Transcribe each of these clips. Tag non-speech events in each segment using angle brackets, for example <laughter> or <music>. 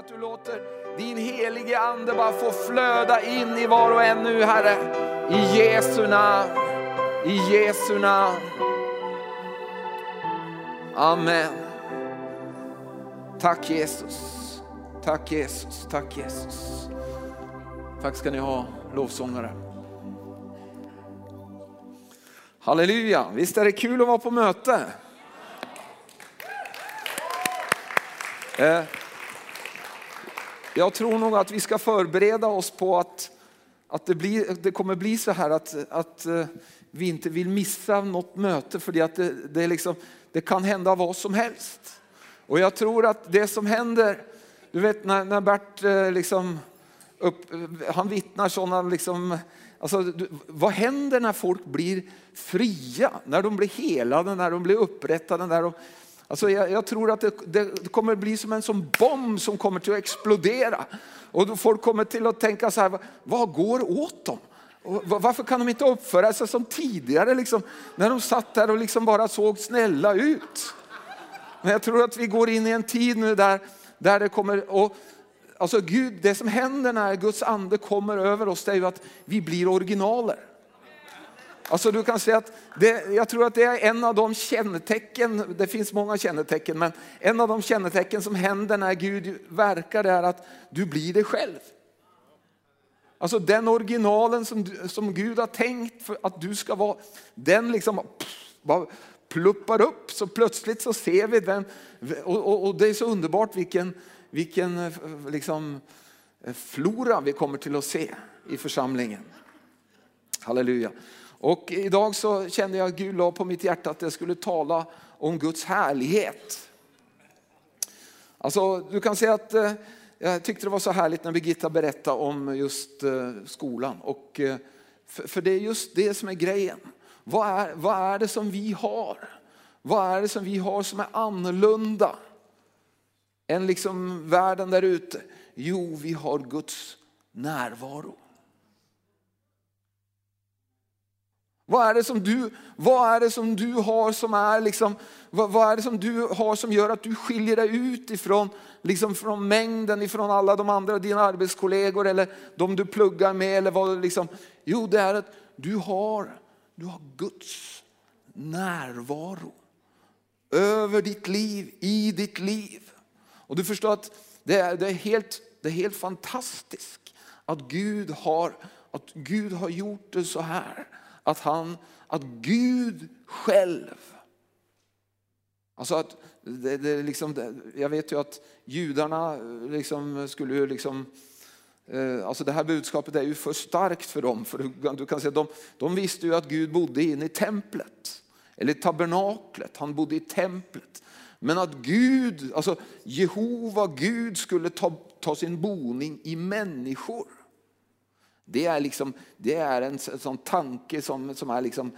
Att du låter din helige ande bara få flöda in i var och en nu Herre. I Jesu namn. I Jesu namn. Amen. Tack Jesus. Tack Jesus. Tack Jesus. Tack ska ni ha lovsångare. Halleluja. Visst är det kul att vara på möte? Eh, jag tror nog att vi ska förbereda oss på att, att det, blir, det kommer bli så här att, att eh, vi inte vill missa något möte för att det, det, liksom, det kan hända vad som helst. Och jag tror att det som händer, du vet när, när Bert eh, liksom upp, han vittnar sådana liksom, alltså, vad händer när folk blir fria? När de blir helade, när de blir upprättade, när de Alltså jag, jag tror att det, det, kommer bli som en sån bomb som kommer till att explodera. Och då folk kommer till att tänka så här, vad går åt dem? varför kan de inte uppföra sig som tidigare, liksom, när de satt där och liksom bara såg snälla ut? Men jag tror att vi går in i en tid nu där, där det kommer, och, alltså Gud, det som händer när Guds ande kommer över oss, det är ju att vi blir originaler. Alltså du kan säga att det, jag tror att det är en av de kännetecken, det finns många kännetecken, men en av de kännetecken som händer när Gud verkar är att du blir dig själv. Alltså den originalen som, som Gud har tänkt för att du ska vara, den liksom pff, bara pluppar upp så plötsligt så ser vi den. Och, och, och det är så underbart vilken, vilken eh, liksom, eh, flora vi kommer till att se i församlingen. Halleluja. Och idag så kände jag att Gud la på mitt hjärta att jag skulle tala om Guds härlighet. Alltså, du kan säga att eh, jag tyckte det var så härligt när Birgitta berättade om just eh, skolan. Och, eh, för, för, det är just det som är grejen. Vad är, vad är det som vi har? Vad är det som vi har som är annorlunda än liksom världen där ute? Jo, vi har Guds närvaro. Vad är det som du, vad är det som du har som är liksom, vad, vad, är det som du har som gör att du skiljer dig ut ifrån, liksom från mängden, ifrån alla de andra, dina arbetskollegor eller de du pluggar med eller vad liksom. Jo, det är att du har, du har Guds närvaro över ditt liv, i ditt liv. Och du förstår att det är, det är, helt, det är helt fantastiskt att Gud har, att Gud har gjort det så här att, han, att Gud själv, alltså att det, det liksom, jag vet ju att judarna liksom skulle ju liksom, eh, Alltså det här budskapet är ju för starkt för dem. För du, du kan säga, de, de visste ju att Gud bodde inne i templet. Eller tabernaklet, han bodde i templet. Men att Gud, alltså Jehova Gud skulle ta, ta sin boning i människor. Det är, liksom, det är en sån tanke som, som är liksom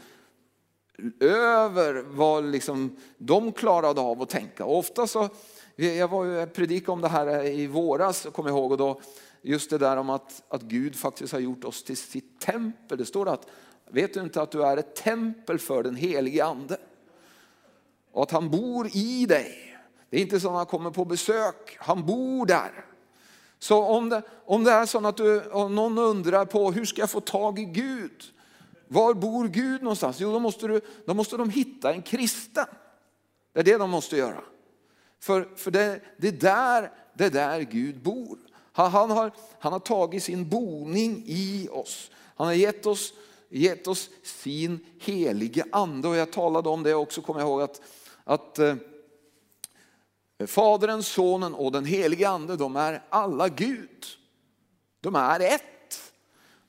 över vad liksom de klarade av att tänka. Och ofta så, jag var ju predikade om det här i våras, kommer jag ihåg, och då, just det där om att, att Gud faktiskt har gjort oss till sitt tempel. Det står att, vet du inte att du är ett tempel för den helige ande? Och att han bor i dig. Det är inte så att han kommer på besök, han bor där. Så om det, om det är så att du, någon undrar på hur ska jag få tag i Gud? Var bor Gud någonstans? Jo, då måste, du, då måste de hitta en kristen. Det är det de måste göra. För, för det, det, är där, det är där Gud bor. Han, han, har, han har tagit sin boning i oss. Han har gett oss, gett oss sin helige ande. Och jag talade om det också, kommer jag ihåg att, att eh, Fadern, Sonen och den helige Ande, de är alla Gud. De är ett.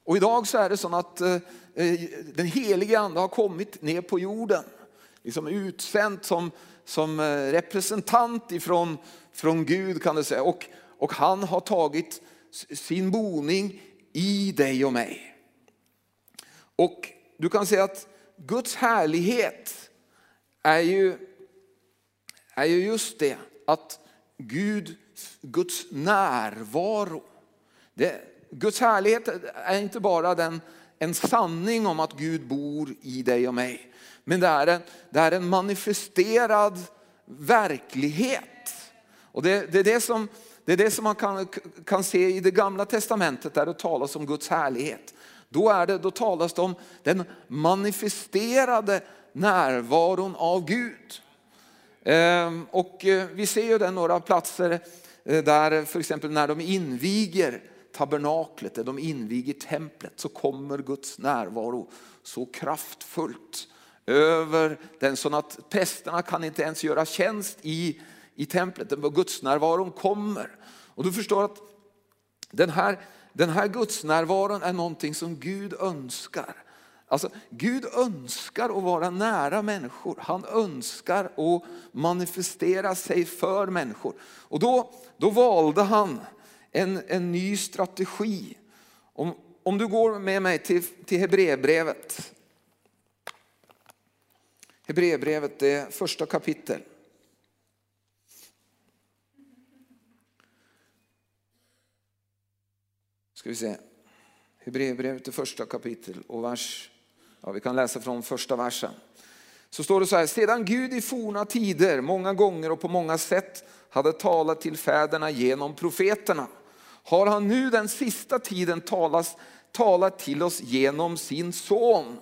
Och idag så är det så att eh, eh, den helige Ande har kommit ner på jorden. Liksom utsänd som, som eh, representant ifrån från Gud kan du säga. Och, och han har tagit sin boning i dig och mig. Och du kan säga att Guds härlighet är ju, är ju just det att Gud, Guds närvaro, det, Guds härlighet är inte bara den, en sanning om att Gud bor i dig och mig. Men det är en, det är en manifesterad verklighet. Och det, det, är det, som, det är det som man kan, kan se i det gamla testamentet där det talas om Guds härlighet. Då, är det, då talas det om den manifesterade närvaron av Gud. Ehm, och eh, vi ser ju den några platser eh, där för exempel när de inviger tabernaklet, där de inviger templet så kommer Guds närvaro så kraftfullt över den så att prästerna kan inte ens göra tjänst i, i templet. Guds närvaron kommer. Och du förstår att den här, den här Guds närvaron är någonting som Gud önskar. Alltså, Gud önskar att vara nära människor. Han önskar att manifestera sig för människor. Och då, då valde han en, en ny strategi. Om, om du går med mig till, till Hebreerbrevet. Hebreerbrevet, det första kapitel. Ska vi se. Hebreerbrevet, det första kapitel och vers, ja, vi kan läsa från första versen. Så står det så här, sedan Gud i forna tider många gånger och på många sätt hade talat till fäderna genom profeterna har han nu den sista tiden talat, talat till oss genom sin son.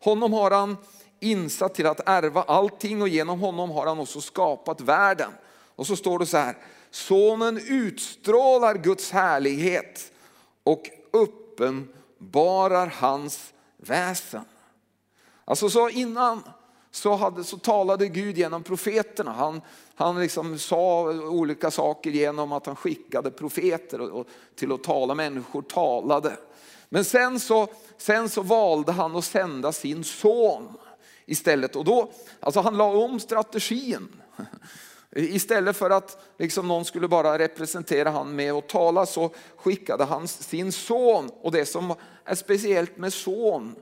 Honom har han insatt till att ärva allting och genom honom har han också skapat världen. Och så står det så här, sonen utstrålar Guds härlighet och uppenbarar hans väsen. Alltså så innan så, hade, så talade Gud genom profeterna. Han, han liksom sa olika saker genom att han skickade profeter och, och till att tala. Människor talade. Men sen så, sen så valde han att sända sin son istället. Och då, alltså han la om strategin. <laughs> Istället för att liksom någon skulle bara representera han med att tala så skickade han sin son. Och det som är speciellt med son,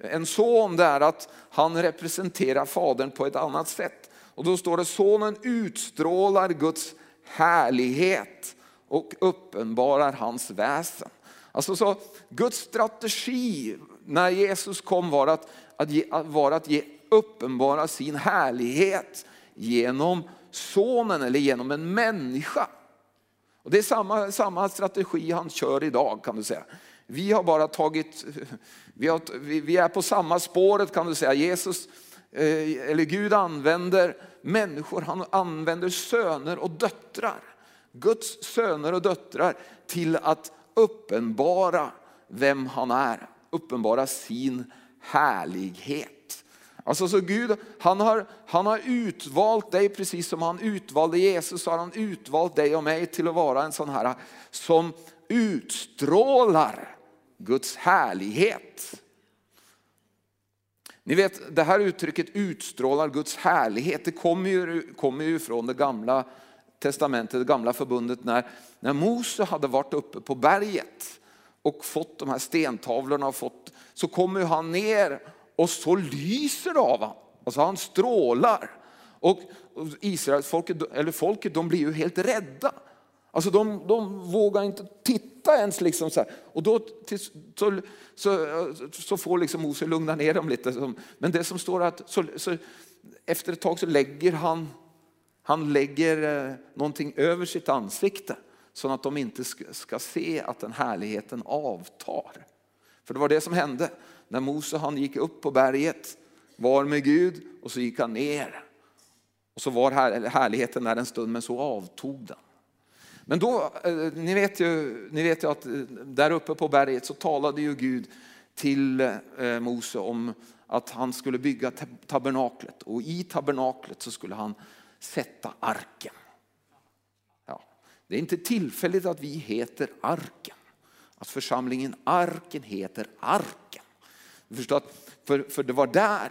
en son det är att han representerar fadern på ett annat sätt. Och då står det sonen utstrålar Guds härlighet och uppenbarar hans väsen. Alltså så Guds strategi när Jesus kom var att, att, ge, var att ge, uppenbara sin härlighet genom sonen eller genom en människa. Och det är samma, samma strategi han kör idag kan du säga. Vi har bara tagit, vi, har, vi är på samma spåret kan du säga. Jesus, eh, eller Gud använder människor, han använder söner och döttrar. Guds söner och döttrar till att uppenbara vem han är, uppenbara sin härlighet. Alltså så Gud, han har, han har utvalt dig precis som han utvalde Jesus, så har han utvalt dig och mig till att vara en sån här som utstrålar Guds härlighet. Ni vet det här uttrycket utstrålar Guds härlighet, det kommer ju, kommer ju från det gamla testamentet, det gamla förbundet när, när Mose hade varit uppe på berget och fått de här stentavlorna och fått, så kommer han ner och så lyser det av honom. Alltså han strålar. Och Israels folket, eller folket de blir ju helt rädda. Alltså de, de vågar inte titta ens. Liksom så här. Och då så, så, så får liksom Mose lugna ner dem lite. Men det som står att så, så, efter ett tag så lägger han, han lägger eh, någonting över sitt ansikte så att de inte ska, se att den härligheten avtar. För det var det som hände när Mose han gick upp på berget, var med Gud och så gick han ner. Och så var härligheten där en stund men så avtog den. Men då, eh, ni vet, ju, ni vet ju att eh, där uppe på berget så talade ju Gud till eh, Mose om att han skulle bygga tabernaklet och i tabernaklet så skulle han sätta arken. Ja, det är inte tillfälligt att vi heter arken. Att församlingen arken heter arken. Förstår för, för det var där,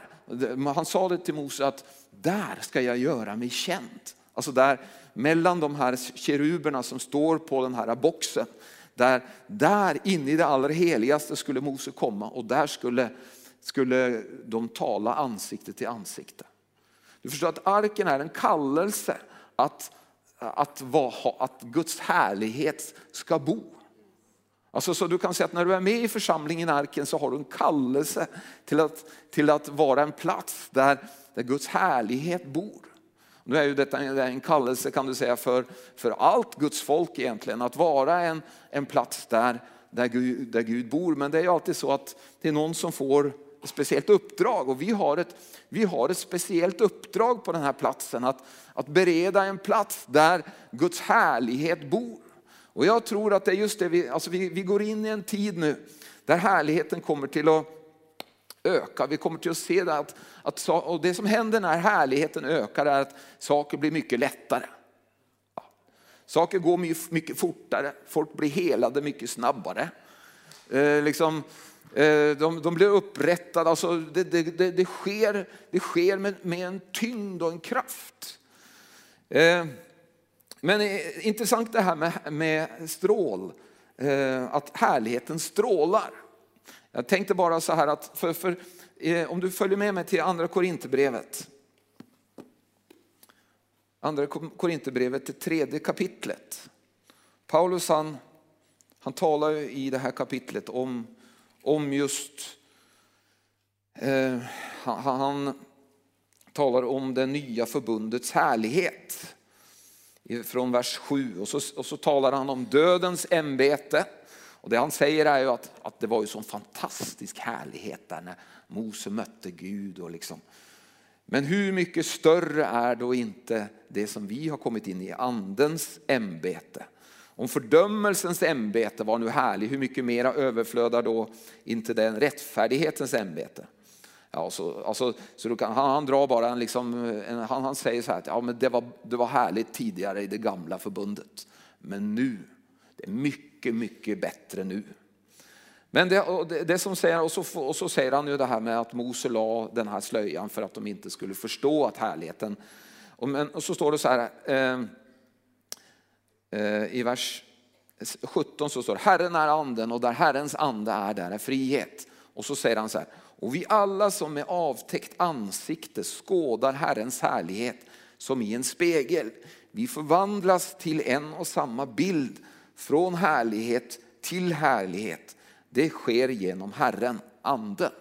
han sa det till Mose att där ska jag göra mig känd. Alltså där mellan de här keruberna som står på den här boxen. Där, där inne i det allra heligaste skulle Mose komma och där skulle, skulle de tala ansikte till ansikte. Du förstår att arken är en kallelse att, att, vara, att Guds härlighet ska bo. Alltså, så du kan säga att när du är med i församlingen arken så har du en kallelse till att, till att vara en plats där, där Guds härlighet bor. Nu är ju detta en kallelse kan du säga för, för allt Guds folk egentligen, att vara en, en plats där, där, Gud, där Gud bor. Men det är ju alltid så att det är någon som får ett speciellt uppdrag och vi har ett, vi har ett speciellt uppdrag på den här platsen att, att bereda en plats där Guds härlighet bor. Och jag tror att det är just det, vi, alltså vi, vi går in i en tid nu där härligheten kommer till att öka. Vi kommer till att se det att, att och det som händer när härligheten ökar är att saker blir mycket lättare. Ja. Saker går mycket, mycket fortare, folk blir helade mycket snabbare. Eh, liksom, eh, de, de, blir upprättade, alltså det, det, det, det sker, det sker med, med, en tyngd och en kraft. Eh, men eh, intressant det här med, med strål, eh, att härligheten strålar. Jag tänkte bara så här att, för, för, eh, om du följer med mig till andra Korinthierbrevet. Andra Korinthierbrevet, det tredje kapitlet. Paulus han, han talar i det här kapitlet om, om just, eh, han, han talar om det nya förbundets härlighet. Från vers 7 och så, och så talar han om dödens ämbete och det han säger är ju att, att det var ju sån fantastisk härlighet där när Mose mötte Gud. Och liksom. Men hur mycket större är då inte det som vi har kommit in i, andens ämbete. Om fördömelsens ämbete var nu härlig, hur mycket mera överflödar då inte den rättfärdighetens ämbete? Ja, så, alltså, så kan, han, han, drar bara en, liksom, en, han, han säger så här att ja, men det, var, det var härligt tidigare i det gamla förbundet. Men nu, det är mycket mycket, mycket bättre nu. Men det, det, som säger, och så, och så säger han ju det här med att Mose la den här slöjan för att de inte skulle förstå att härligheten. Och, men, och så står det så här eh, eh, i vers 17 så står det Herren är anden och där Herrens ande är där är frihet. Och så säger han så här, och vi alla som med avtäckt ansikte skådar Herrens härlighet som i en spegel. Vi förvandlas till en och samma bild från härlighet till härlighet. Det sker genom Herren, anden.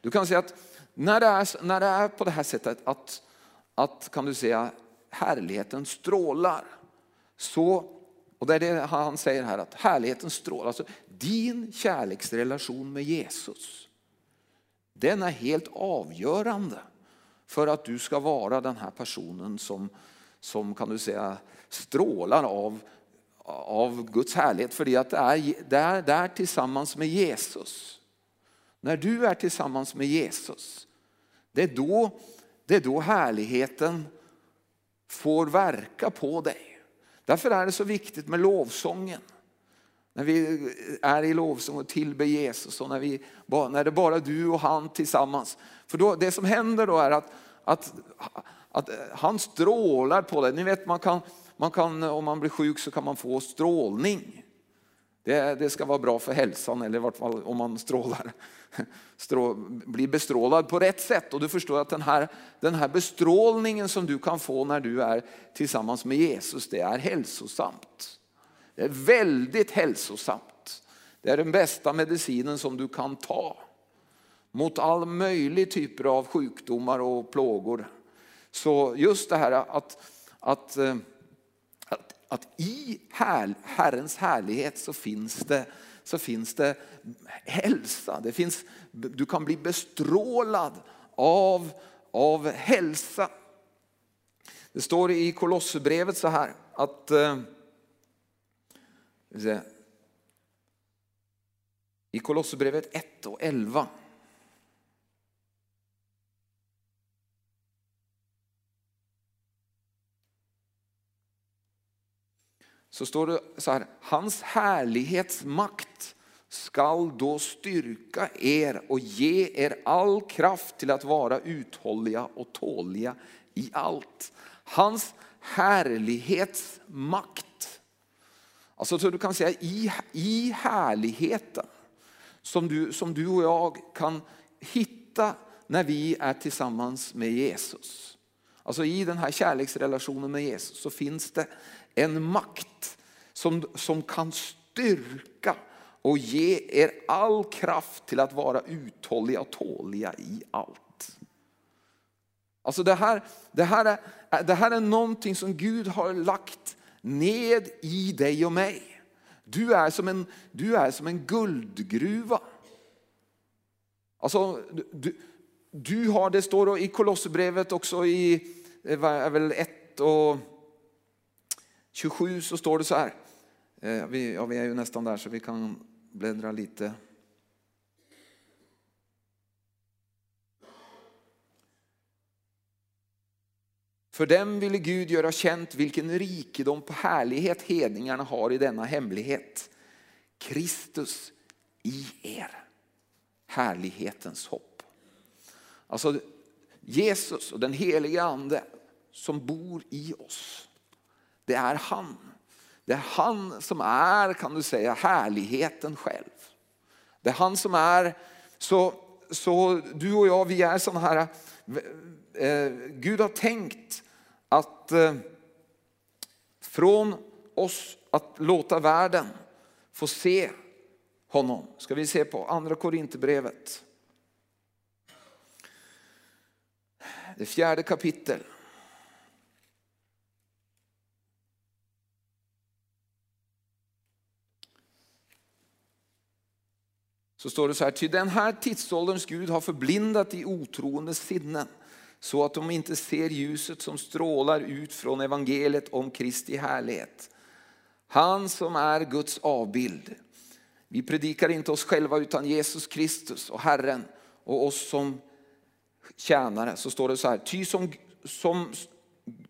Du kan säga att när det är, när det är på det här sättet att, att kan du säga, härligheten strålar. Så, och det är det han säger här, att härligheten strålar. Alltså, din kärleksrelation med Jesus, den är helt avgörande för att du ska vara den här personen som, som kan du säga, strålar av av Guds härlighet för det att det är där, där tillsammans med Jesus. När du är tillsammans med Jesus, det är då, det är då härligheten får verka på dig. Därför är det så viktigt med lovsången. När vi är i lovsång och tillber Jesus och när, vi, när det är bara du och han tillsammans. För då, det som händer då är att, att, att han strålar på dig. Ni vet man kan, man kan, om man blir sjuk så kan man få strålning. Det, det ska vara bra för hälsan, eller i vart fall om man strålar, <laughs> strå, blir bestrålad på rätt sätt. Och du förstår att den här, den här bestrålningen som du kan få när du är tillsammans med Jesus, det är hälsosamt. Det är väldigt hälsosamt. Det är den bästa medicinen som du kan ta mot all möjlig typer av sjukdomar och plågor. Så just det här att, att eh, att i här, Herrens härlighet så finns det, så finns det hälsa. Det finns, du kan bli bestrålad av, av hälsa. Det står i Kolosserbrevet så här att eh, i Kolosserbrevet 1 och 11 så står det så här, hans härlighetsmakt skall då styrka er och ge er all kraft till att vara uthålliga och tåliga i allt. Hans härlighetsmakt. Alltså så du kan säga i, i härligheten som du, som du och jag kan hitta när vi är tillsammans med Jesus. Alltså i den här kärleksrelationen med Jesus så finns det en makt som, som kan styrka och ge er all kraft till att vara uthålliga och tåliga i allt. Alltså det här, det, här är, det här är någonting som Gud har lagt ned i dig och mig. Du är som en, du är som en guldgruva. Alltså, du, du har, det står i Kolosserbrevet också i eh, är väl ett och 27 så står det så här. Eh, vi, ja, vi är ju nästan där så vi kan bläddra lite. För dem ville Gud göra känt vilken rikedom på härlighet hedningarna har i denna hemlighet. Kristus i er, härlighetens hopp. Alltså Jesus och den helige ande som bor i oss. Det är han. Det är han som är, kan du säga, härligheten själv. Det är han som är, så, så du och jag, vi är sådana här, eh, Gud har tänkt att eh, från oss att låta världen få se honom. Ska vi se på andra Korinthierbrevet. Det fjärde kapitlet. Så står det så här, ty den här tidsålderns Gud har förblindat i otroende sinnen så att de inte ser ljuset som strålar ut från evangeliet om Kristi härlighet. Han som är Guds avbild. Vi predikar inte oss själva utan Jesus Kristus och Herren och oss som tjänare. Så står det så här, ty, som, som,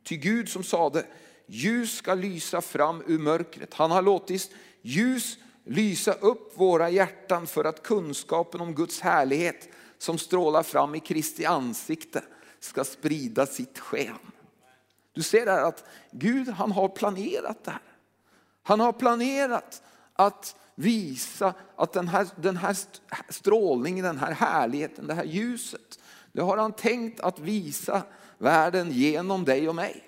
ty Gud som sade, ljus ska lysa fram ur mörkret. Han har låtit ljus lysa upp våra hjärtan för att kunskapen om Guds härlighet som strålar fram i Kristi ansikte ska sprida sitt sken. Du ser där att Gud han har planerat det här. Han har planerat att visa att den här, den här strålningen, den här härligheten, det här ljuset, det har han tänkt att visa världen genom dig och mig.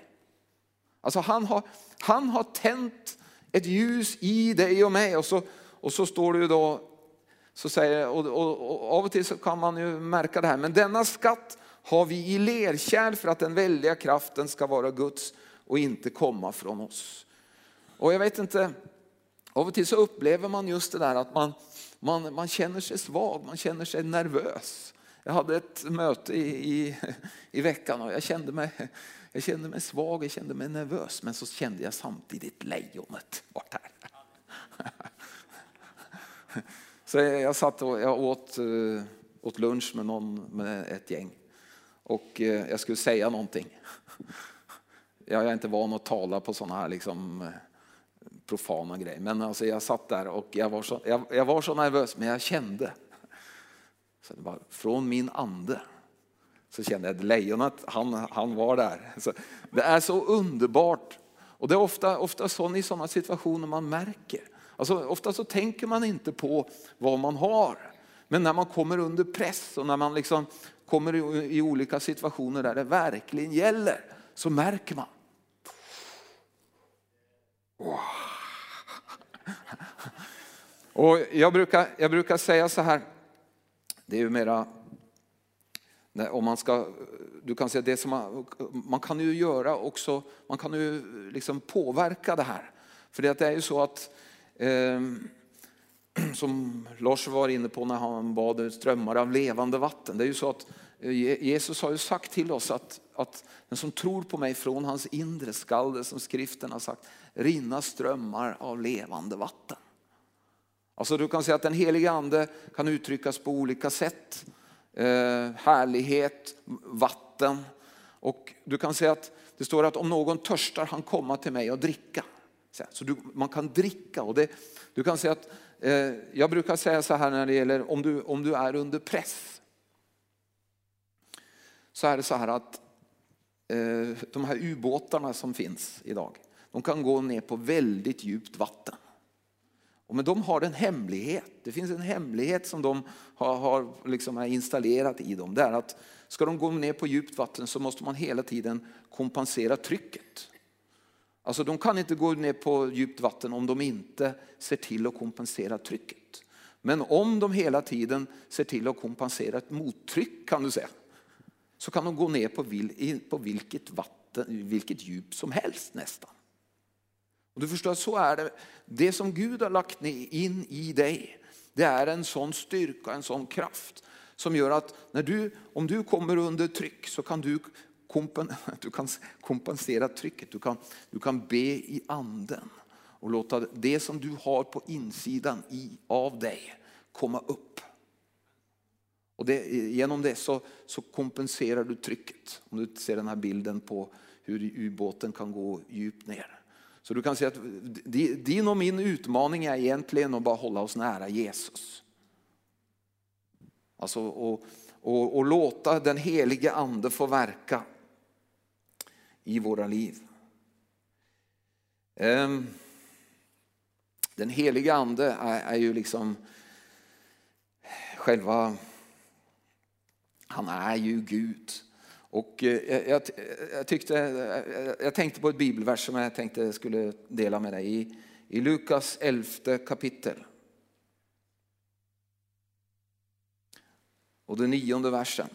Alltså han har, han har tänt ett ljus i dig och mig och så, och så står det ju då, så säger, och, och, och av och till så kan man ju märka det här, men denna skatt har vi i lerkärl för att den väldiga kraften ska vara Guds och inte komma från oss. Och jag vet inte, av och till så upplever man just det där att man, man, man känner sig svag, man känner sig nervös. Jag hade ett möte i, i, i veckan och jag kände, mig, jag kände mig svag, jag kände mig nervös men så kände jag samtidigt lejonet vart här. <laughs> Så jag satt och jag åt, eh, åt lunch med, någon, med ett gäng och eh, jag skulle säga någonting. <laughs> Jag är inte van att tala på sådana här liksom, eh, profana grejer. Men alltså jag satt där och jag var, så, jag, jag var så nervös, men jag kände. Så det var från min ande så kände jag att lejonet, han, han var där. Så det är så underbart. Och det är ofta, ofta så i sådana situationer man märker. Alltså, ofta så tänker man inte på vad man har. Men när man kommer under press och när man liksom kommer i, i olika situationer där det verkligen gäller så märker man. Wow. Och jag, brukar, jag brukar säga så här, det är ju mera, om man ska, du kan säga det som man, man kan ju göra också, man kan ju liksom påverka det här. För det är ju så att eh, <clears throat> som Lars var inne på när han bad strömmar av levande vatten. Det är ju så att eh, Jesus har ju sagt till oss att, att den som tror på mig från hans inre skall det som skriften har sagt rinna strömmar av levande vatten. Alltså du kan säga att den heliga ande kan uttryckas på olika sätt. Eh, härlighet, vatten. Och du kan säga att det står att om någon törstar han komma till mig och dricka. Så du, man kan dricka och det, du kan säga att Eh, jag brukar säga så här när det gäller om du, om du är under press. Så är det så här att eh, de här ubåtarna som finns idag, de kan gå ner på väldigt djupt vatten men de har en hemlighet. Det finns en hemlighet som de har, har liksom installerat i dem. Det är att ska de gå ner på djupt vatten så måste man hela tiden kompensera trycket. Alltså de kan inte gå ner på djupt vatten om de inte ser till att kompensera trycket. Men om de hela tiden ser till att kompensera ett mottryck kan du säga, så kan de gå ner på, vil, på vilket, vatten, vilket djup som helst nästan. Och du förstår, så är det. Det som Gud har lagt in i dig, det är en sån styrka, en sån kraft som gör att när du, om du kommer under tryck så kan du, <laughs> du kan kompensera trycket. Du kan, du kan be i anden och låta det som du har på insidan i, av dig komma upp. Och det, genom det så, så kompenserar du trycket. Om du ser den här bilden på hur ubåten kan gå djupt ner. Så du kan säga att din och min utmaning är egentligen att bara hålla oss nära Jesus. Alltså och, och, och låta den helige ande få verka i våra liv. Ehm, den helige ande är, är ju liksom själva, han är ju Gud. Och eh, jag, jag, tyckte, eh, jag tänkte på ett bibelvers som jag tänkte skulle dela med dig i, i Lukas 11 kapitel. Och den nionde versen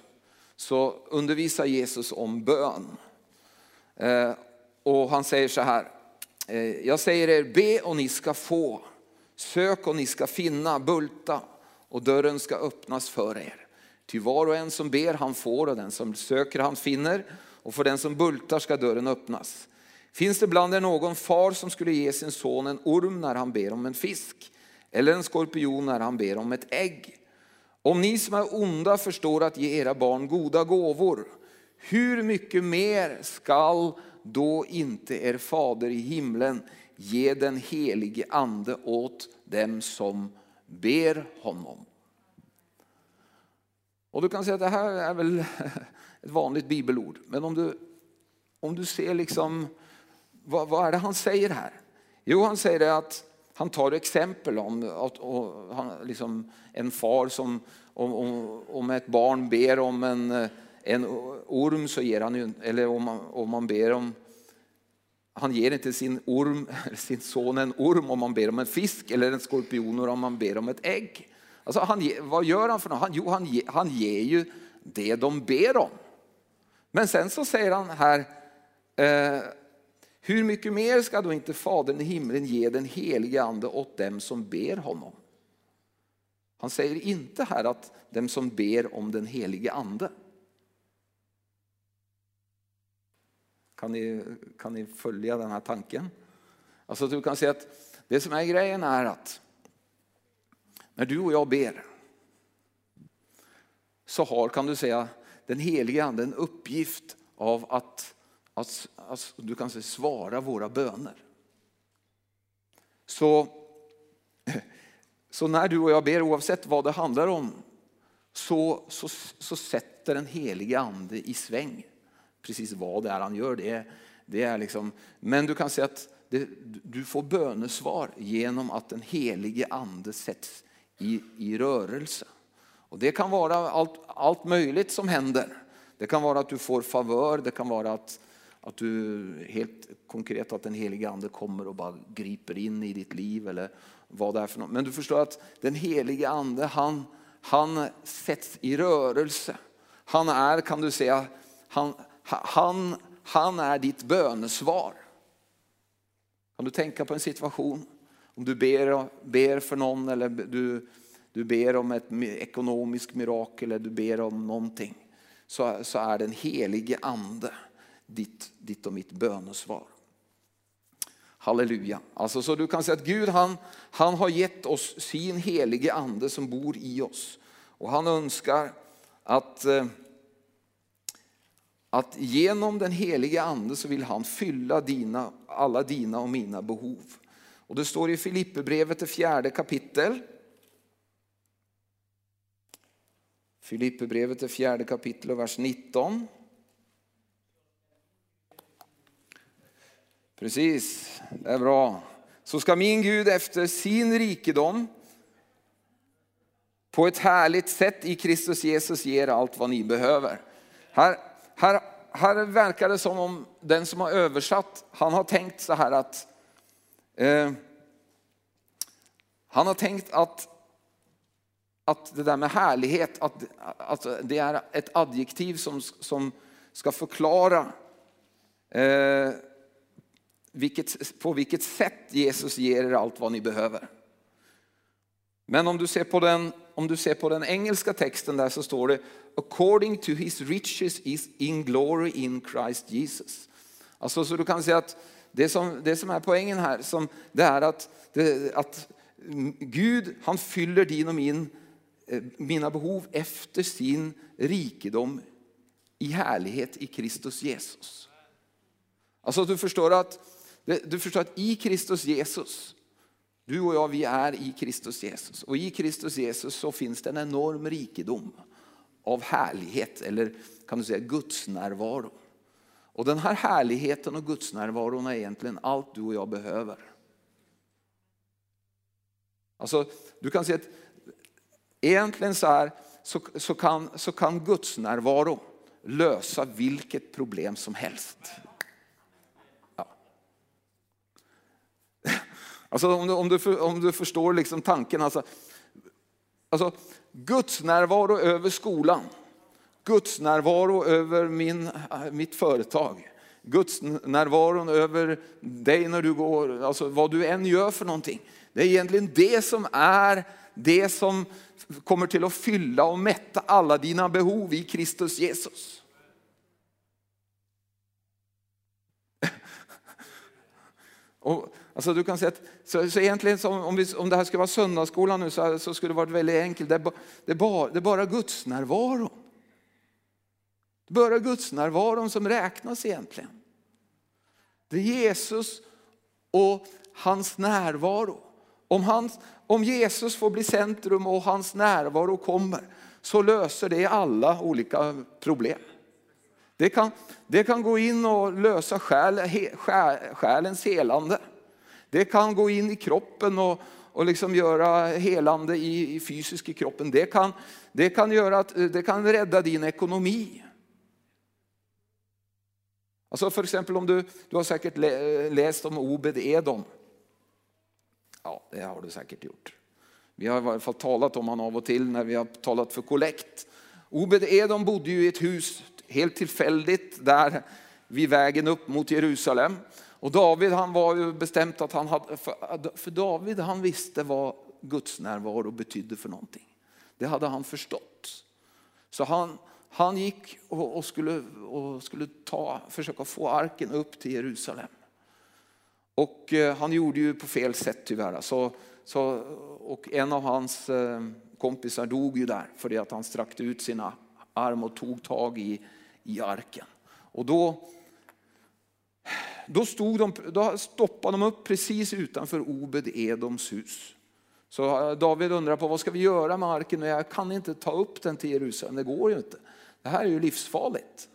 så undervisar Jesus om bön. Eh, och han säger så här, eh, jag säger er be och ni ska få, sök och ni ska finna, bulta och dörren ska öppnas för er. Ty var och en som ber han får och den som söker han finner och för den som bultar ska dörren öppnas. Finns det bland er någon far som skulle ge sin son en orm när han ber om en fisk eller en skorpion när han ber om ett ägg? Om ni som är onda förstår att ge era barn goda gåvor, hur mycket mer skall då inte er fader i himlen ge den helige ande åt dem som ber honom? Och du kan säga att det här är väl <laughs> ett vanligt bibelord. Men om du, om du ser liksom, vad, vad är det han säger här? Jo, han säger det att han tar exempel om att, och, han, liksom, en far som om, om, om, ett barn ber om en, en orm så ger han ju, eller om man, om man ber om han ger inte sin, orm, <laughs> sin son en orm om man ber om en fisk eller en skorpion om man ber om ett ägg. Alltså han, vad gör han för något? Han, jo, han, han ger ju det de ber om. Men sen så säger han här, eh, hur mycket mer ska då inte Fadern i himlen ge den helige ande åt dem som ber honom? Han säger inte här att dem som ber om den helige ande. Kan ni, kan ni följa den här tanken? Alltså du kan säga att det som är grejen är att när du och jag ber så har, kan du säga, den helige ande en uppgift av att, att, att du kan säga, svara våra böner. Så, så när du och jag ber, oavsett vad det handlar om, så, så, så sätter den helige ande i sväng. Precis vad det är han gör. Det är, det är liksom, men du kan säga att det, du får bönesvar genom att den helige ande sätts i, i rörelse. Och det kan vara allt, allt möjligt som händer. Det kan vara att du får favör, det kan vara att, att du helt konkret att den helige ande kommer och bara griper in i ditt liv eller vad det är för något. Men du förstår att den helige ande han, han sätts i rörelse. Han är, kan du säga, han, han, han är ditt bönesvar. Kan du tänka på en situation om du ber, ber för någon eller du, du ber om ett ekonomiskt mirakel eller du ber om någonting. Så, så är den helige ande ditt, ditt och mitt bönesvar. Halleluja. Alltså, så du kan säga att Gud han, han har gett oss sin helige ande som bor i oss. Och han önskar att, eh, att genom den helige ande så vill han fylla dina, alla dina och mina behov. Och det står i Filipperbrevet, det fjärde kapitel. Filipperbrevet, det fjärde kapitel och vers 19. Precis, det är bra. Så ska min Gud efter sin rikedom på ett härligt sätt i Kristus Jesus ger allt vad ni behöver. Här, här, här verkar det som om den som har översatt, han har tänkt så här att Eh, han har tänkt att att det där med härlighet, att, att det är ett adjektiv som, som ska förklara eh, vilket, på vilket sätt Jesus ger er allt vad ni behöver. Men om du ser på den, om du ser på den engelska texten där så står det according to his riches is in glory in Christ Jesus. Alltså så du kan säga att det som, det som är poängen här som, det är att, det, att Gud han fyller din och min, eh, mina behov efter sin rikedom i härlighet i Kristus Jesus. Alltså du förstår att, du förstår att i Kristus Jesus, du och jag vi är i Kristus Jesus. Och i Kristus Jesus så finns det en enorm rikedom av härlighet eller kan du säga Guds närvaro. Och den här härligheten och Guds närvaron är egentligen allt du och jag behöver. Alltså, du kan säga att egentligen så, här, så, så, kan, så kan Guds närvaro lösa vilket problem som helst. Ja. <laughs> Alltså om du, om du, om du förstår liksom tanken. Alltså, alltså, Guds närvaro över skolan. Guds närvaro över min, äh, mitt företag. Guds närvaron över dig när du går, alltså vad du än gör för någonting. Det är egentligen det som är det som kommer till att fylla och mätta alla dina behov i Kristus Jesus. <laughs> Och, alltså du kan säga att, så, så egentligen så om, vi, om det här skulle vara söndagsskolan nu så, så skulle det varit väldigt enkelt. Det är, det är bara, det är bara Guds närvaro. Det är bara Guds närvaron som räknas egentligen. Det är Jesus och hans närvaro. Om, hans, om Jesus får bli centrum och hans närvaro kommer så löser det alla olika problem. Det kan, det kan gå in och lösa själ, själ, själens helande. Det kan gå in i kroppen och, och liksom göra helande i, i fysisk i kroppen. Det kan, det, kan göra att, det kan rädda din ekonomi. Alltså för exempel om du, du har säkert läst om Obed Edom. Ja, det har du säkert gjort. Vi har i alla fall talat om honom av och till när vi har talat för kollekt. Obed Edom bodde ju i ett hus helt tillfälligt där vid vägen upp mot Jerusalem. Och David han var ju bestämt att han hade, för David han visste vad Guds närvaro betydde för någonting. Det hade han förstått. Så han, han gick och, och skulle, och skulle ta, försöka få arken upp till Jerusalem. Och eh, han gjorde ju på fel sätt tyvärr. Så, så, och en av hans eh, kompisar dog ju där för att han sträckte ut sina arm och tog tag i, i arken. Och då, då, stod de, då stoppade de upp precis utanför Obed Edoms hus. Så eh, David undrar på vad ska vi göra med arken? Jag kan inte ta upp den till Jerusalem, det går ju inte. Det här är ju livsfarligt.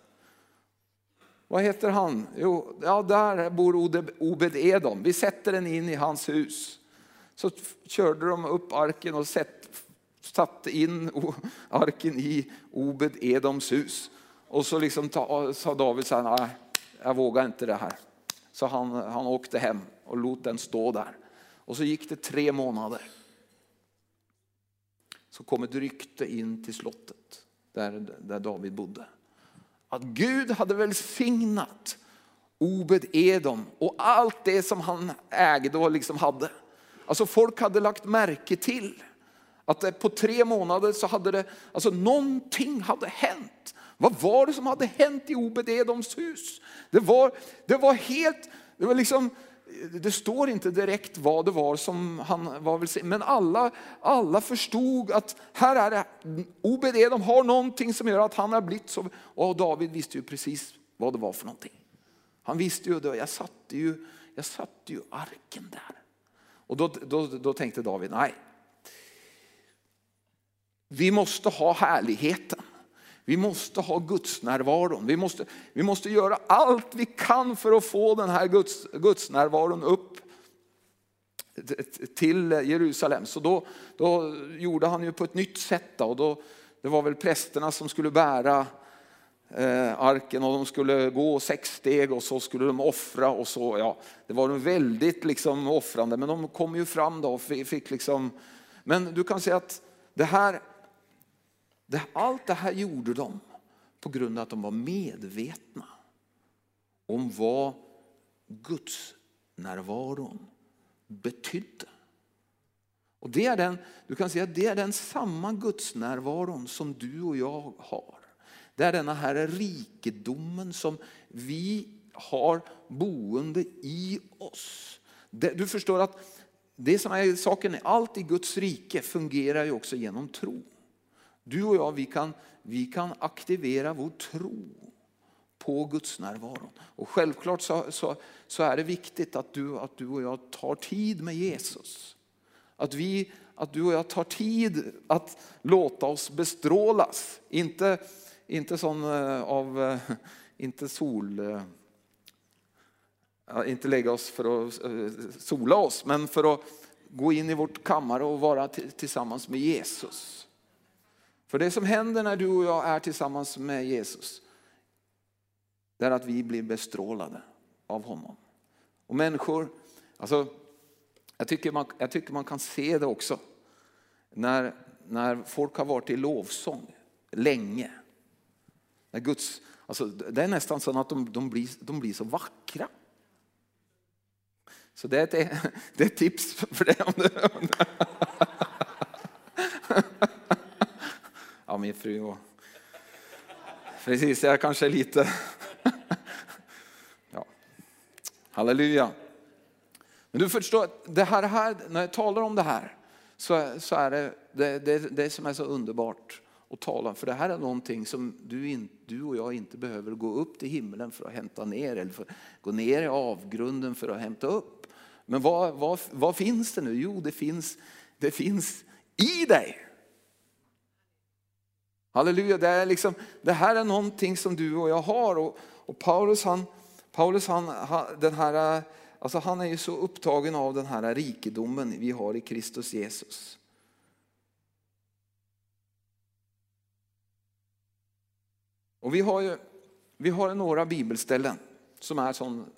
Vad heter han? Jo, ja, där bor Obed Edom. Vi sätter den in i hans hus. Så körde de upp arken och satte in arken i Obed Edoms hus. Och så liksom sa David så här, nej, jag vågar inte det här. Så han, han åkte hem och lät den stå där. Och så gick det tre månader. Så kom ett rykte in till slottet där, där David bodde. Att Gud hade välsignat Obed Edom och allt det som han ägde och liksom hade. Alltså folk hade lagt märke till att på tre månader så hade det, alltså någonting hade hänt. Vad var det som hade hänt i Obed Edoms hus? Det var, det var helt, det var liksom, det står inte direkt vad det var som han var välsignad men alla, alla förstod att här är det, Obed de har någonting som gör att han har blivit så. Och David visste ju precis vad det var för någonting. Han visste ju, jag satte ju, jag satte ju arken där. Och då, då, då tänkte David, nej. Vi måste ha härligheten. Vi måste ha Guds närvaron. Vi måste, vi måste göra allt vi kan för att få den här Guds, Guds närvaron upp till Jerusalem. Så då, då gjorde han ju på ett nytt sätt. Då, och då, det var väl prästerna som skulle bära eh, arken och de skulle gå sex steg och så skulle de offra. Och så, ja, det var väldigt liksom offrande men de kom ju fram då och fick liksom, men du kan säga att det här, allt det här gjorde de på grund av att de var medvetna om vad Guds närvaron betydde. Och det är den, du kan säga det är den samma gudsnärvaron som du och jag har. Det är denna här rikedomen som vi har boende i oss. Du förstår att det som är saken är, allt i Guds rike fungerar ju också genom tro. Du och jag, vi kan, vi kan aktivera vår tro på Guds närvaron. Och självklart så, så, så, är det viktigt att du, att du och jag tar tid med Jesus. Att, vi, att du och jag tar tid att låta oss bestrålas. Inte, inte sån eh, av, eh, inte sol, eh, inte lägga oss för att sola oss, men för att gå in i vårt kammare och vara tillsammans med Jesus. För det som händer när du och jag är tillsammans med Jesus, det är att vi blir bestrålade av honom. Och människor, alltså, jag, tycker man, jag tycker man kan se det också. När, när folk har varit i lovsång länge. När Guds, alltså, det är nästan så att de, de, blir, de blir så vackra. Så det är ett, <laughs> det är ett tips för dig. <laughs> Ja, min fru och precis, jag kanske är lite Halleluja. Men du förstår, det här, här, när jag talar om det här så, så är det, det, det det som är så underbart att tala För det här är någonting som du, in, du och jag inte behöver gå upp till himlen för att hämta ner eller för, gå ner i avgrunden för att hämta upp. Men vad, vad, vad finns det nu? Jo, det finns, det finns i dig. Halleluja, det, är liksom, det här är någonting som du och jag har. Och, och Paulus han, Paulus han, den här, alltså han är ju så upptagen av den här rikedomen vi har i Kristus Jesus. Och vi har ju vi har några bibelställen som är sån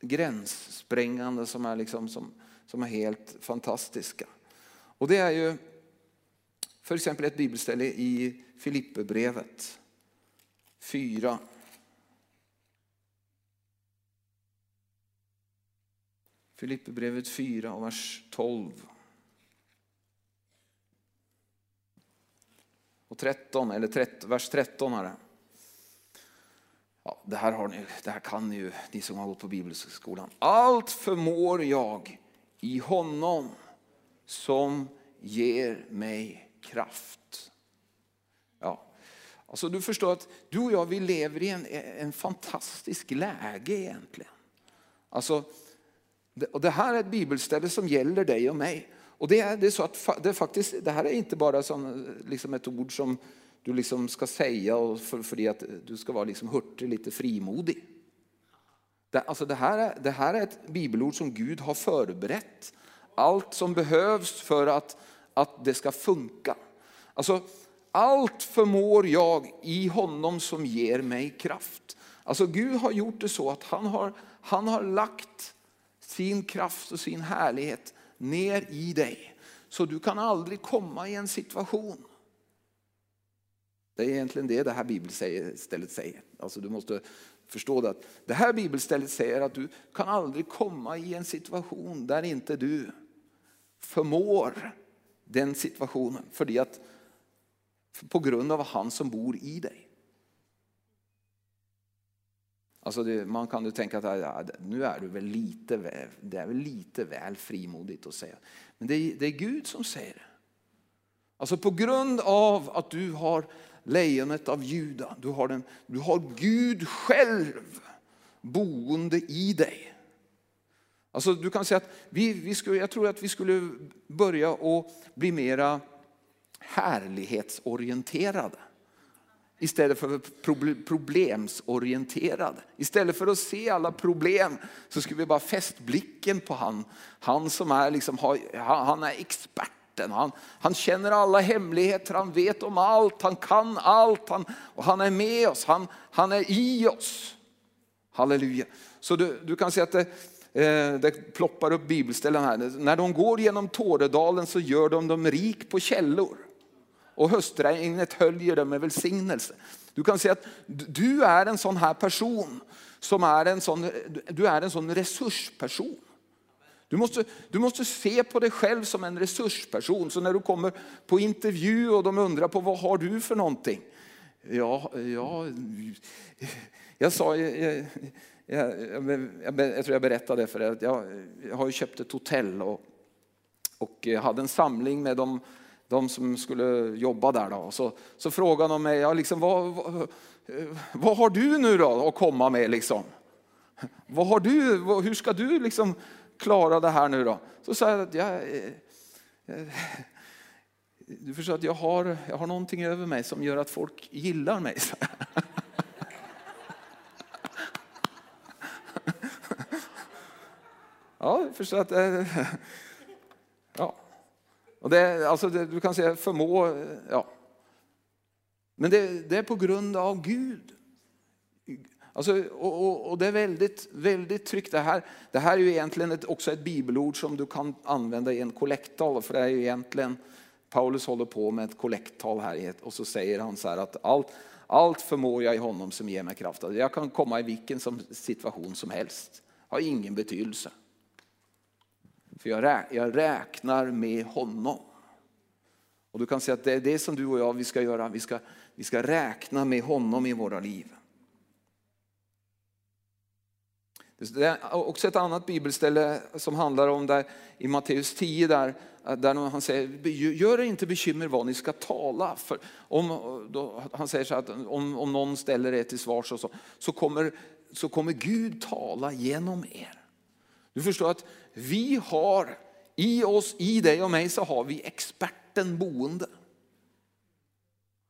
gränssprängande, som är, liksom, som, som är helt fantastiska. Och det är ju för exempel ett bibelställe i Filipperbrevet 4. Filipperbrevet 4 och vers 12. Och 13, eller 13, vers 13 här. Ja, det, här har ni, det här kan ni ju, ni som har gått på bibelskolan. Allt förmår jag i honom som ger mig kraft. Ja, alltså du förstår att du och jag vi lever i en, en fantastisk läge egentligen. Alltså och det här är ett bibelställe som gäller dig och mig. Och det är, det är så att det, faktiskt, det här är inte bara som, liksom ett ord som du liksom ska säga och för, för att du ska vara liksom hurtig, lite frimodig. Det, alltså det, här är, det här är ett bibelord som Gud har förberett. Allt som behövs för att, att det ska funka. Alltså, allt förmår jag i honom som ger mig kraft. Alltså Gud har gjort det så att han har, han har lagt sin kraft och sin härlighet ner i dig. Så du kan aldrig komma i en situation. Det är egentligen det det här bibelstället säger. Alltså du måste förstå det. Att det här bibelstället säger att du kan aldrig komma i en situation där inte du förmår den situationen. För att, på grund av han som bor i dig. Alltså det, man kan ju tänka att ja, nu är du väl lite, väl, det är väl lite väl frimodigt att säga. Men det är, det är Gud som säger det. Alltså på grund av att du har lejonet av Juda, du har, den, du har Gud själv boende i dig. Alltså du kan säga att vi, vi skulle, jag tror att vi skulle börja och bli mera härlighetsorienterade. Istället för problemsorienterade. Istället för att se alla problem så ska vi bara fäst blicken på han. Han som är, liksom, han är experten. Han, han känner alla hemligheter, han vet om allt, han kan allt. Han, och han är med oss, han, han är i oss. Halleluja. Så du, du kan se att det, eh, det ploppar upp bibelställen här. När de går genom Tåredalen så gör de dem rik på källor och höstregnet höljer det med välsignelse. Du kan säga att du är en sån här person som är en sån, du är en sån resursperson. Du måste, du måste se på dig själv som en resursperson. Så när du kommer på intervju och de undrar på vad har du för någonting? Ja, ja jag sa, jag, jag, jag, jag tror jag berättade för er, jag, jag har ju köpt ett hotell och, och hade en samling med de, de som skulle jobba där. Då. Så, så frågade de mig, ja, liksom, vad, vad, vad har du nu då att komma med? Liksom? Vad har du, hur ska du liksom klara det här nu då? Så sa jag att jag, eh, du förstår att jag har, jag har någonting över mig som gör att folk gillar mig. Ja, förstår att. Eh, och det, alltså det, du kan säga förmå, ja. Men det, det är på grund av Gud. Alltså, och, och, och, det är väldigt, väldigt tryggt. Det här, det här är ju egentligen ett, också ett bibelord som du kan använda i en kollekttal. För det är ju egentligen, Paulus håller på med ett kollekttal här och så säger han så här att allt, allt förmår jag i honom som ger mig kraft. Alltså, jag kan komma i vilken som, situation som helst. Har ingen betydelse. För jag, rä, jag räknar med honom. Och du kan säga att det är det som du och jag vi ska göra. Vi ska, vi ska räkna med honom i våra liv. Det är också ett annat bibelställe som handlar om där i Matteus 10 där, där han säger, gör er inte bekymmer vad ni ska tala. För om, då, han säger så att om, om någon ställer er till svars och så, så, kommer, så kommer Gud tala genom er. Du förstår att vi har i oss, i dig och mig så har vi experten boende.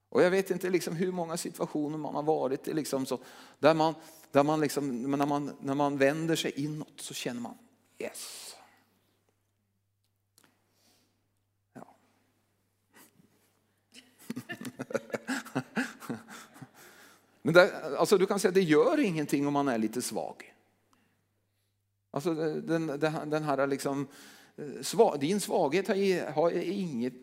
Och jag vet inte liksom hur många situationer man har varit i liksom så, där man, där man liksom, när, man, när man vänder sig inåt så känner man yes. Ja. <laughs> Men där, alltså du kan säga att det gör ingenting om man är lite svag. Alltså eh, den, den här liksom, eh, din svaghet har inget,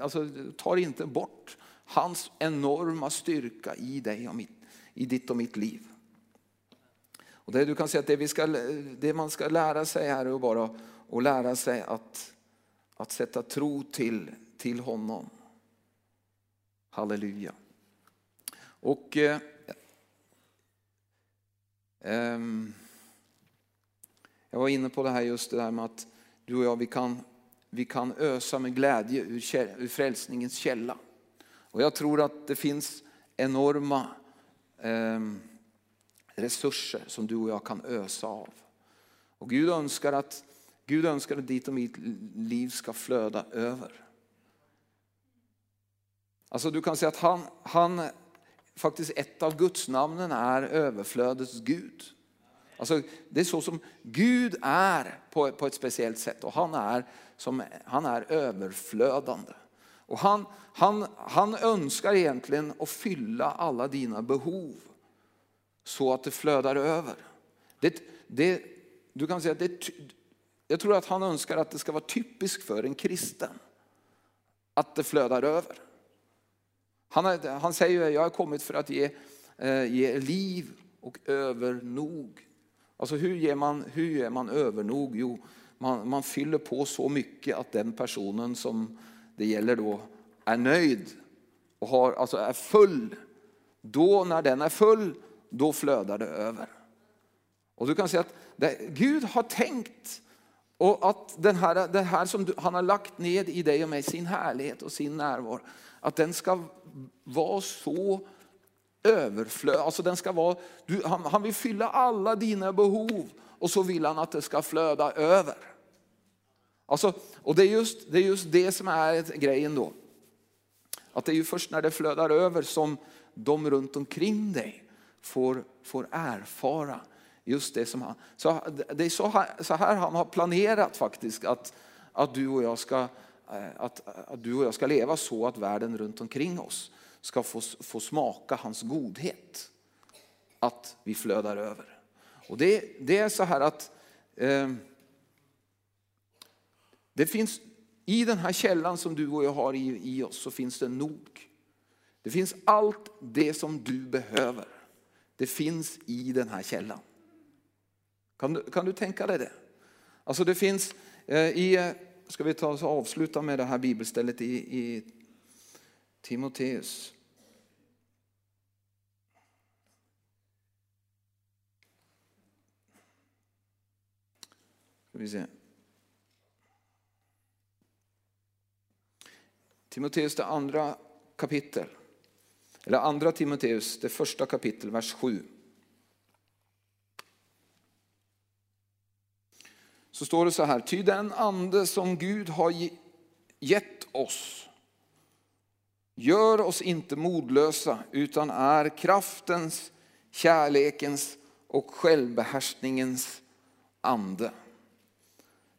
alltså, tar inte bort hans enorma styrka i dig och mitt, i ditt och mitt liv. Och det, du kan säga att det, vi ska, det man ska lära sig här är bara att lära sig att, att sätta tro till, till honom. Halleluja. Och eh, eh, jag var inne på det här just det där med att du och jag vi kan, vi kan ösa med glädje ur, ur frälsningens källa. Och jag tror att det finns enorma eh, resurser som du och jag kan ösa av. Och Gud önskar att, Gud önskar att ditt och mitt liv ska flöda över. Alltså du kan säga att han, han faktiskt ett av Guds namnen är överflödets Gud. Alltså, det är så som Gud är på, på ett speciellt sätt och han är, som, han är överflödande. Och han, han, han önskar egentligen att fylla alla dina behov så att det flödar över. Det, det, du kan säga det, jag tror att han önskar att det ska vara typiskt för en kristen att det flödar över. Han, han säger jag har kommit för att ge, eh, ge liv och övernog. Alltså hur ger man, hur ger man övernog? Jo, man, man fyller på så mycket att den personen som det gäller då är nöjd och har, alltså är full. Då när den är full, då flödar det över. Och du kan säga att det, Gud har tänkt och att den här, det här som du, han har lagt ned i dig och mig, sin härlighet och sin närvaro, att den ska vara så överflöd. Alltså den ska vara, du, han, han vill fylla alla dina behov och så vill han att det ska flöda över. Alltså, och det är, just, det är just det som är grejen då. Att det är ju först när det flödar över som de runt omkring dig får, får erfara just det som han... Så det är så här, så här han har planerat faktiskt att, att, du och jag ska, eh, att, att du och jag ska leva så att världen runt omkring oss ska få, få smaka hans godhet. Att vi flödar över. Och det, det är så här att eh, det finns I den här källan som du och jag har i, i oss så finns det nog. Det finns allt det som du behöver. Det finns i den här källan. Kan du, kan du tänka dig det? Alltså det finns eh, i, ska vi ta och avsluta med det här bibelstället i, i Timoteus. Ska vi se. Timoteus det andra kapitel. Eller andra Timoteus, det första kapitel, vers 7. Så står det så här, ty den ande som Gud har gett oss gör oss inte modlösa utan är kraftens, kärlekens och självbehärskningens ande.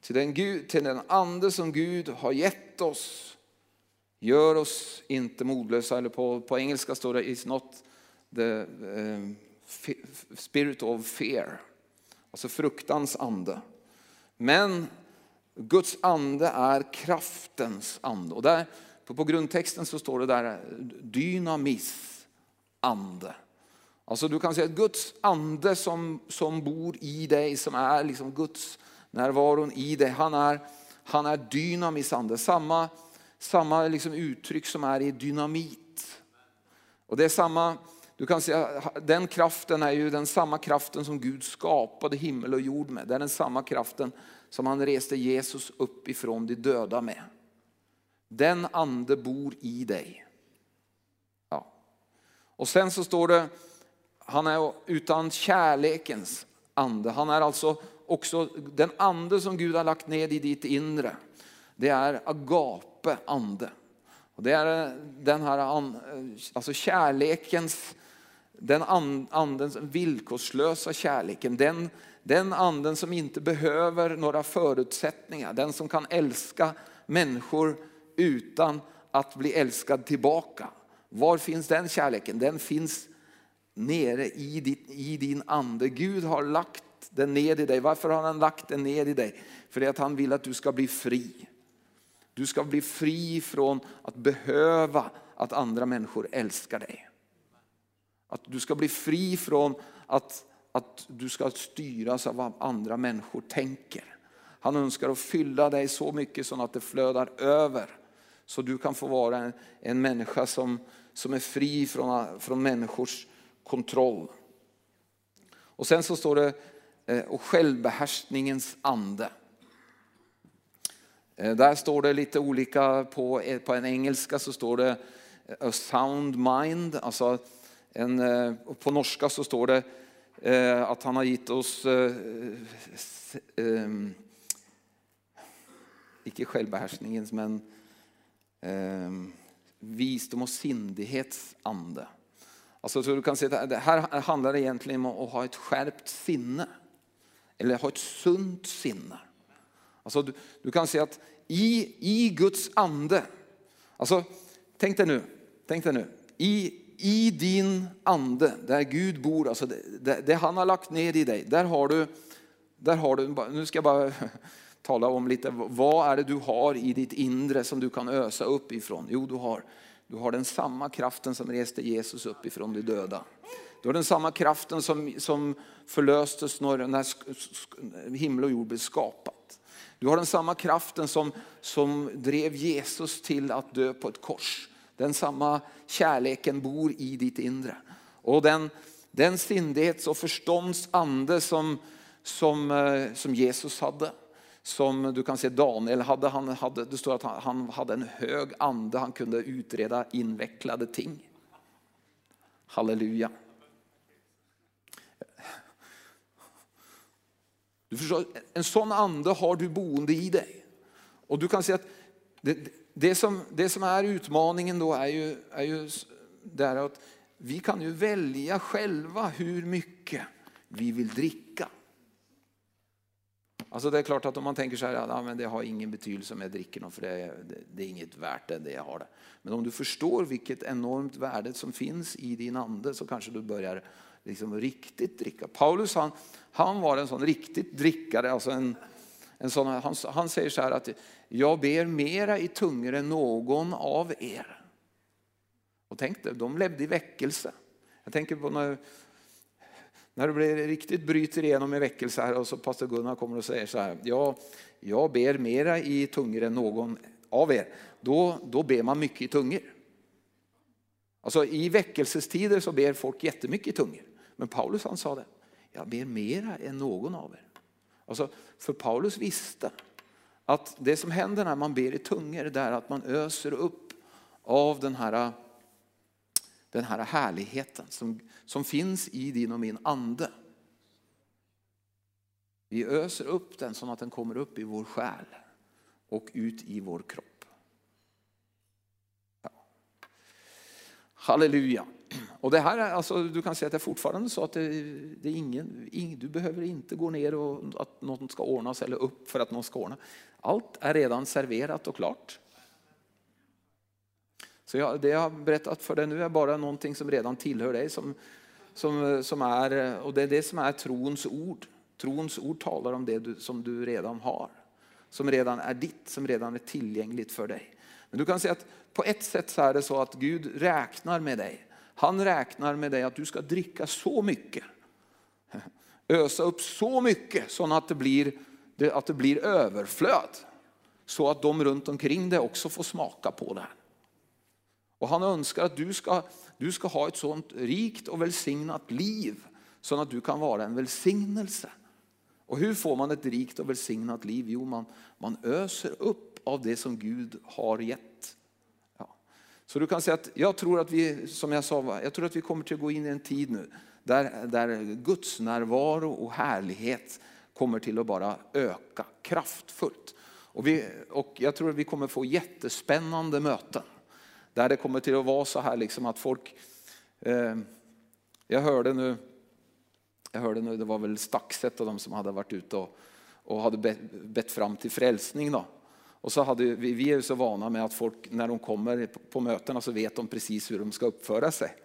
Till den, Gud, till den ande som Gud har gett oss Gör oss inte modlösa, eller på, på engelska står det is not the uh, spirit of fear, alltså fruktans ande. Men Guds ande är kraftens ande. Och där, på, på grundtexten så står det där dynamis ande. Alltså du kan säga att Guds ande som, som bor i dig, som är liksom Guds närvaron i dig, han är, han är dynamis ande. Samma samma liksom uttryck som är i dynamit. Och det är samma, du kan säga, den kraften är ju den samma kraften som Gud skapade himmel och jord med. Det är den samma kraften som han reste Jesus upp ifrån de döda med. Den ande bor i dig. Ja. Och sen så står det, han är utan kärlekens ande. Han är alltså också den ande som Gud har lagt ned i ditt inre. Det är agape ande. Och det är den här alltså kärlekens, den andens villkorslösa kärleken. Den, den anden som inte behöver några förutsättningar. Den som kan älska människor utan att bli älskad tillbaka. Var finns den kärleken? Den finns nere i, din, i din ande. Gud har lagt den ned i dig. Varför har han lagt den ned i dig? För det att han vill att du ska bli fri. Du ska bli fri från att behöva att andra människor älskar dig. Att du ska bli fri från att, att du ska styras av vad andra människor tänker. Han önskar att fylla dig så mycket så att det flödar över. Så du kan få vara en, en människa som, som är fri från, från människors kontroll. Och sen så står det eh, och självbehärskningens ande. Eh, där står det lite olika, på, eh, på en engelska så står det a sound mind. Alltså en, på norska så står det att han har gett oss, icke självbehärskningens men Ehm, visdom och sindighetsande. Alltså, så du kan se, det här handlar egentligen om att ha ett skärpt sinne. Eller ha ett sunt sinne. Alltså du, du kan se att i, i Guds ande, alltså tänk dig nu, tänk dig nu, i, i din ande där Gud bor, alltså det, det, det, han har lagt ner i dig, där har du, där har du, nu ska jag bara tala om lite, vad är det du har i ditt inre som du kan ösa upp ifrån? Jo, du har, du har den samma kraften som reste Jesus upp ifrån de döda. Du har den samma kraften som, som förlöstes när, när himmel och jord blev skapat. Du har den samma kraften som, som drev Jesus till att dö på ett kors. Den samma kärleken bor i ditt inre. Och den, den sindighets och förståndsande som, som, eh, som Jesus hade. Som du kan se Daniel hade, han hade, det står att han, han hade en hög ande, han kunde utreda invecklade ting. Halleluja. Du förstår, en sån ande har du boende i dig. Och du kan se att det, det, som, det som är utmaningen då är ju, är ju där att vi kan ju välja själva hur mycket vi vill dricka. Alltså det är klart att om man tänker så här, ja, men det har ingen betydelse om jag dricker något för det är, det, det är inget värt det, det jag har det. Men om du förstår vilket enormt värde som finns i din ande så kanske du börjar liksom riktigt dricka. Paulus han, han var en sån riktigt drickare, alltså en, En sån, han, han säger så här att jag ber mera i tungor än någon av er. Och tänk dig, de levde i väckelse. Jag tänker på när, när det blir riktigt bryter igenom i väckelse här och så pastor Gunnar kommer och säger så här. Ja, jag ber mera i tungor än någon av er. Då, då ber man mycket i tungor. Alltså i väckelsestider så ber folk jättemycket i tungor. Men Paulus han sa det. Jag ber mera än någon av er. Alltså, för Paulus visste att det som händer när man ber i tungor är att man öser upp av den här, den här härligheten som, som finns i din och min ande. Vi öser upp den så att den kommer upp i vår själ och ut i vår kropp. Ja. Halleluja. Och det här är, alltså, du kan säga att det är fortfarande så att det, det är ingen, du behöver inte gå ner och att något ska ordnas eller upp för att något ska ordna. Allt är redan serverat och klart. Så jag, det jag har berättat för dig nu är bara någonting som redan tillhör dig. Som, som, som är, och det är det som är trons ord. Trons ord talar om det du, som du redan har. Som redan är ditt, som redan är tillgängligt för dig. Men du kan säga att på ett sätt så är det så att Gud räknar med dig. Han räknar med dig att du ska dricka så mycket. Ösa upp så mycket så att det blir, att det blir överflöd. Så att de runt omkring dig också får smaka på det. här. Och han önskar att du ska, du ska ha ett sånt rikt och välsignat liv så att du kan vara en välsignelse. Och hur får man ett rikt och välsignat liv? Jo, man, man öser upp av det som Gud har gett. Ja. Så du kan säga att jag tror att vi, som jag sa, jag tror att vi kommer till att gå in i en tid nu där, där Guds närvaro och härlighet kommer till att bara öka kraftfullt. Och, vi, och jag tror att vi kommer få jättespännande möten. Där det kommer till att vara så här liksom att folk, eh, jag hörde nu, jag hörde nu, det var väl Staxet och de som hade varit ute och, och hade bett, bett fram till frälsning. Då. Och så hade, vi, vi är ju så vana med att folk när de kommer på, på mötena så vet de precis hur de ska uppföra sig.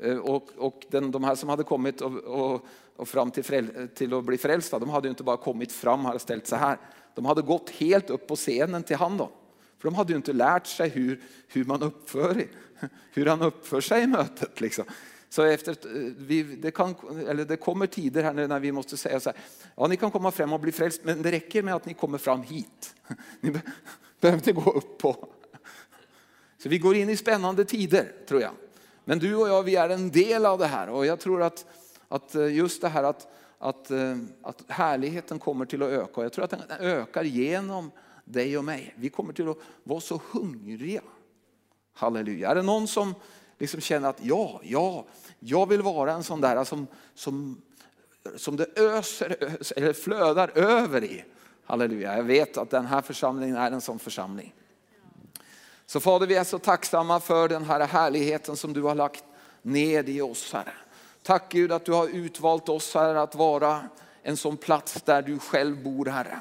Eh, och, och den, de här som hade kommit och, och, och fram till, fräl, till, att bli frälsta, de hade ju inte bara kommit fram och ställt sig här. De hade gått helt upp på scenen till han då. För de hade ju inte lärt sig hur, hur man uppför, hur han uppför sig i mötet. Liksom. Så efter, eh, vi, det, kan, eller det kommer tider här när vi måste säga så här, ja ni kan komma fram och bli frälst, men det räcker med att ni kommer fram hit. <laughs> Ni behöver inte gå upp på. Så vi går in i spännande tider tror jag. Men du och jag, vi är en del av det här och jag tror att, att eh, just det här att, att, eh, att härligheten kommer till att öka. Jag tror att den ökar genom dig och mig. Vi kommer till att vara så hungriga. Halleluja. Är det någon som liksom känner att ja, ja, jag vill vara en sån där som, som, som det öser, eller flödar över i. Halleluja. Jag vet att den här församlingen är en sån församling. Så Fader, vi är så tacksamma för den här härligheten som du har lagt ned i oss, Herre. Tack Gud att du har utvalt oss, Herre, att vara en sån plats där du själv bor, Herre.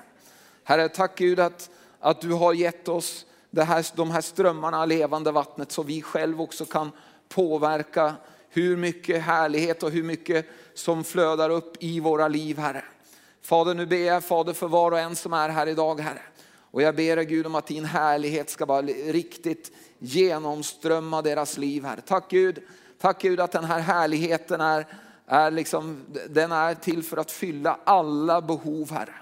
Herre, tack Gud att, att du har gett oss det här, de här strömmarna av levande vattnet så vi själv också kan påverka hur mycket härlighet och hur mycket som flödar upp i våra liv, Herre. Fader, nu ber jag Fader för var och en som är här idag, Herre. Och jag ber dig Gud om att din härlighet ska bara riktigt genomströmma deras liv, Herre. Tack Gud, tack Gud att den här härligheten är, är, liksom, den är till för att fylla alla behov, Herre.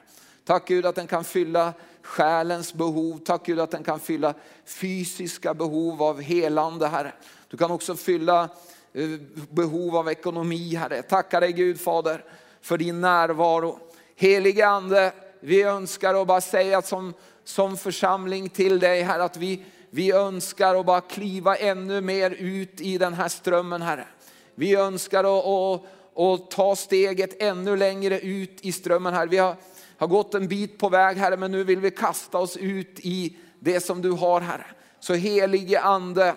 Tack Gud att den kan fylla själens behov. Tack Gud att den kan fylla fysiska behov av helande Herre. Du kan också fylla eh, behov av ekonomi Herre. Tackar dig Gud Fader för din närvaro. Helige Ande, vi önskar att bara säga som, som församling till dig Herre att vi, vi önskar att bara kliva ännu mer ut i den här strömmen Herre. Vi önskar att, att, att ta steget ännu längre ut i strömmen här. Vi har har gått en bit på väg Herre, men nu vill vi kasta oss ut i det som du har Herre. Så helige Ande,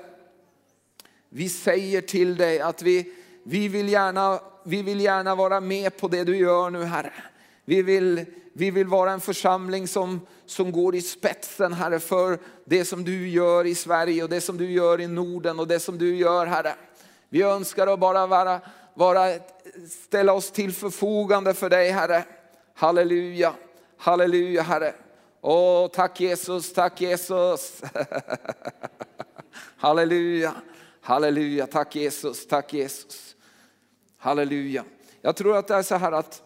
vi säger till dig att vi, vi, vill gärna, vi vill gärna vara med på det du gör nu Herre. Vi vill, vi vill vara en församling som, som går i spetsen Herre för det som du gör i Sverige och det som du gör i Norden och det som du gör Herre. Vi önskar att bara vara, vara, ställa oss till förfogande för dig Herre. Halleluja, Halleluja Herre. Åh, tack Jesus, tack Jesus. <laughs> Halleluja, halleluja, tack Jesus, tack Jesus. Halleluja. Jag tror att det är så här att,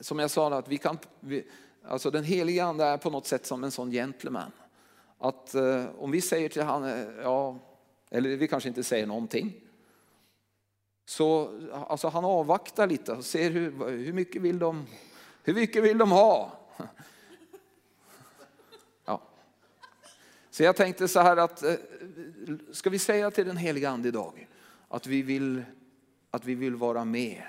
som jag sa, att vi kan, vi, alltså den heliga ande är på något sätt som en sån gentleman. Att eh, om vi säger till honom, eh, ja, eller vi kanske inte säger någonting. Så alltså han avvaktar lite och ser hur, hur, mycket vill de, hur mycket vill de ha. Ja. Så jag tänkte så här att, eh, ska vi säga till den heliga ande idag att vi vill, att vi vill vara med.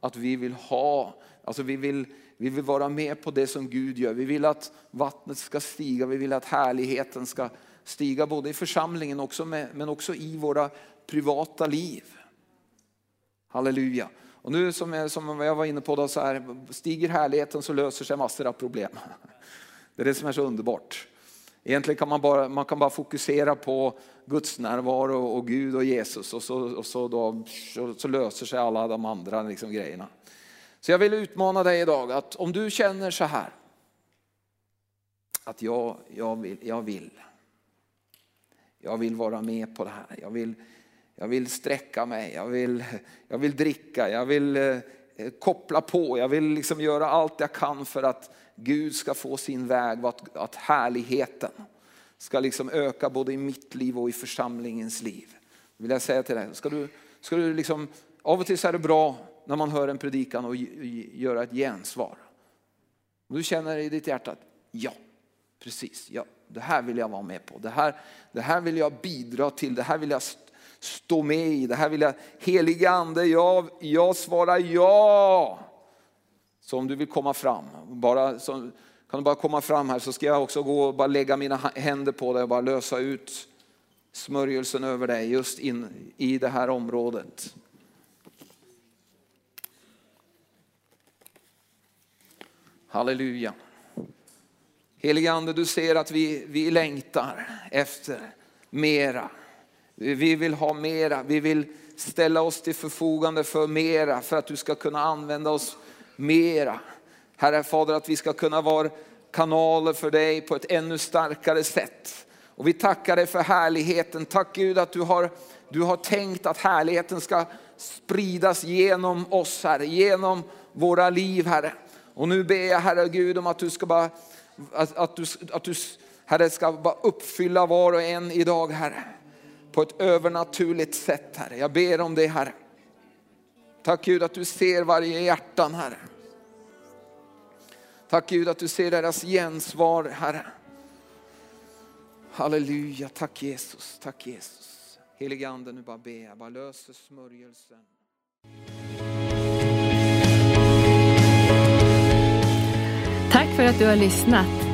Att vi vill ha, alltså vi vill, vi vill vara med på det som Gud gör. Vi vill att vattnet ska stiga, vi vill att härligheten ska stiga både i församlingen också med, men också i våra privata liv. Halleluja. Och nu som jag, som jag var inne på, då, så här, stiger härligheten så löser sig massor av problem. Det är det som är så underbart. Egentligen kan man bara, man kan bara fokusera på Guds närvaro och Gud och Jesus och så, och så, då, så, så löser sig alla de andra liksom grejerna. Så jag vill utmana dig idag att om du känner så här, att jag, jag, vill, jag vill, jag vill vara med på det här. Jag vill, jag vill sträcka mig, jag vill, jag vill dricka, jag vill eh, koppla på, jag vill liksom göra allt jag kan för att Gud ska få sin väg och att, att härligheten ska liksom öka både i mitt liv och i församlingens liv. Vill jag säga till dig, ska du, ska du liksom, av och till så är det bra när man hör en predikan och göra ett gensvar. du känner i ditt hjärta att ja, precis, ja, det här vill jag vara med på. Det här, det här vill jag bidra till, det här vill jag stå med i. Det här vill jag, heliga ande, jag, jag svarar ja. Så om du vill komma fram, bara, så, kan du bara komma fram här så ska jag också gå och bara lägga mina händer på dig och bara lösa ut smörjelsen över dig just in i det här området. Halleluja. Helige Ande, du ser att vi, vi längtar efter mera. Vi vill ha mera, vi vill ställa oss till förfogande för mera för att du ska kunna använda oss mera. Herre Fader, att vi ska kunna vara kanaler för dig på ett ännu starkare sätt. Och vi tackar dig för härligheten. Tack Gud att du har, du har tänkt att härligheten ska spridas genom oss Herre, genom våra liv Herre. Och nu ber jag Herre Gud om att du ska bara, att, att du, att du Herre ska bara uppfylla var och en idag Herre på ett övernaturligt sätt Herre. Jag ber om det Herre. Tack Gud att du ser varje hjärtan Herre. Tack Gud att du ser deras gensvar Herre. Halleluja, tack Jesus, tack Jesus. Helige Ande nu bara be, jag bara löser smörjelsen. Tack för att du har lyssnat.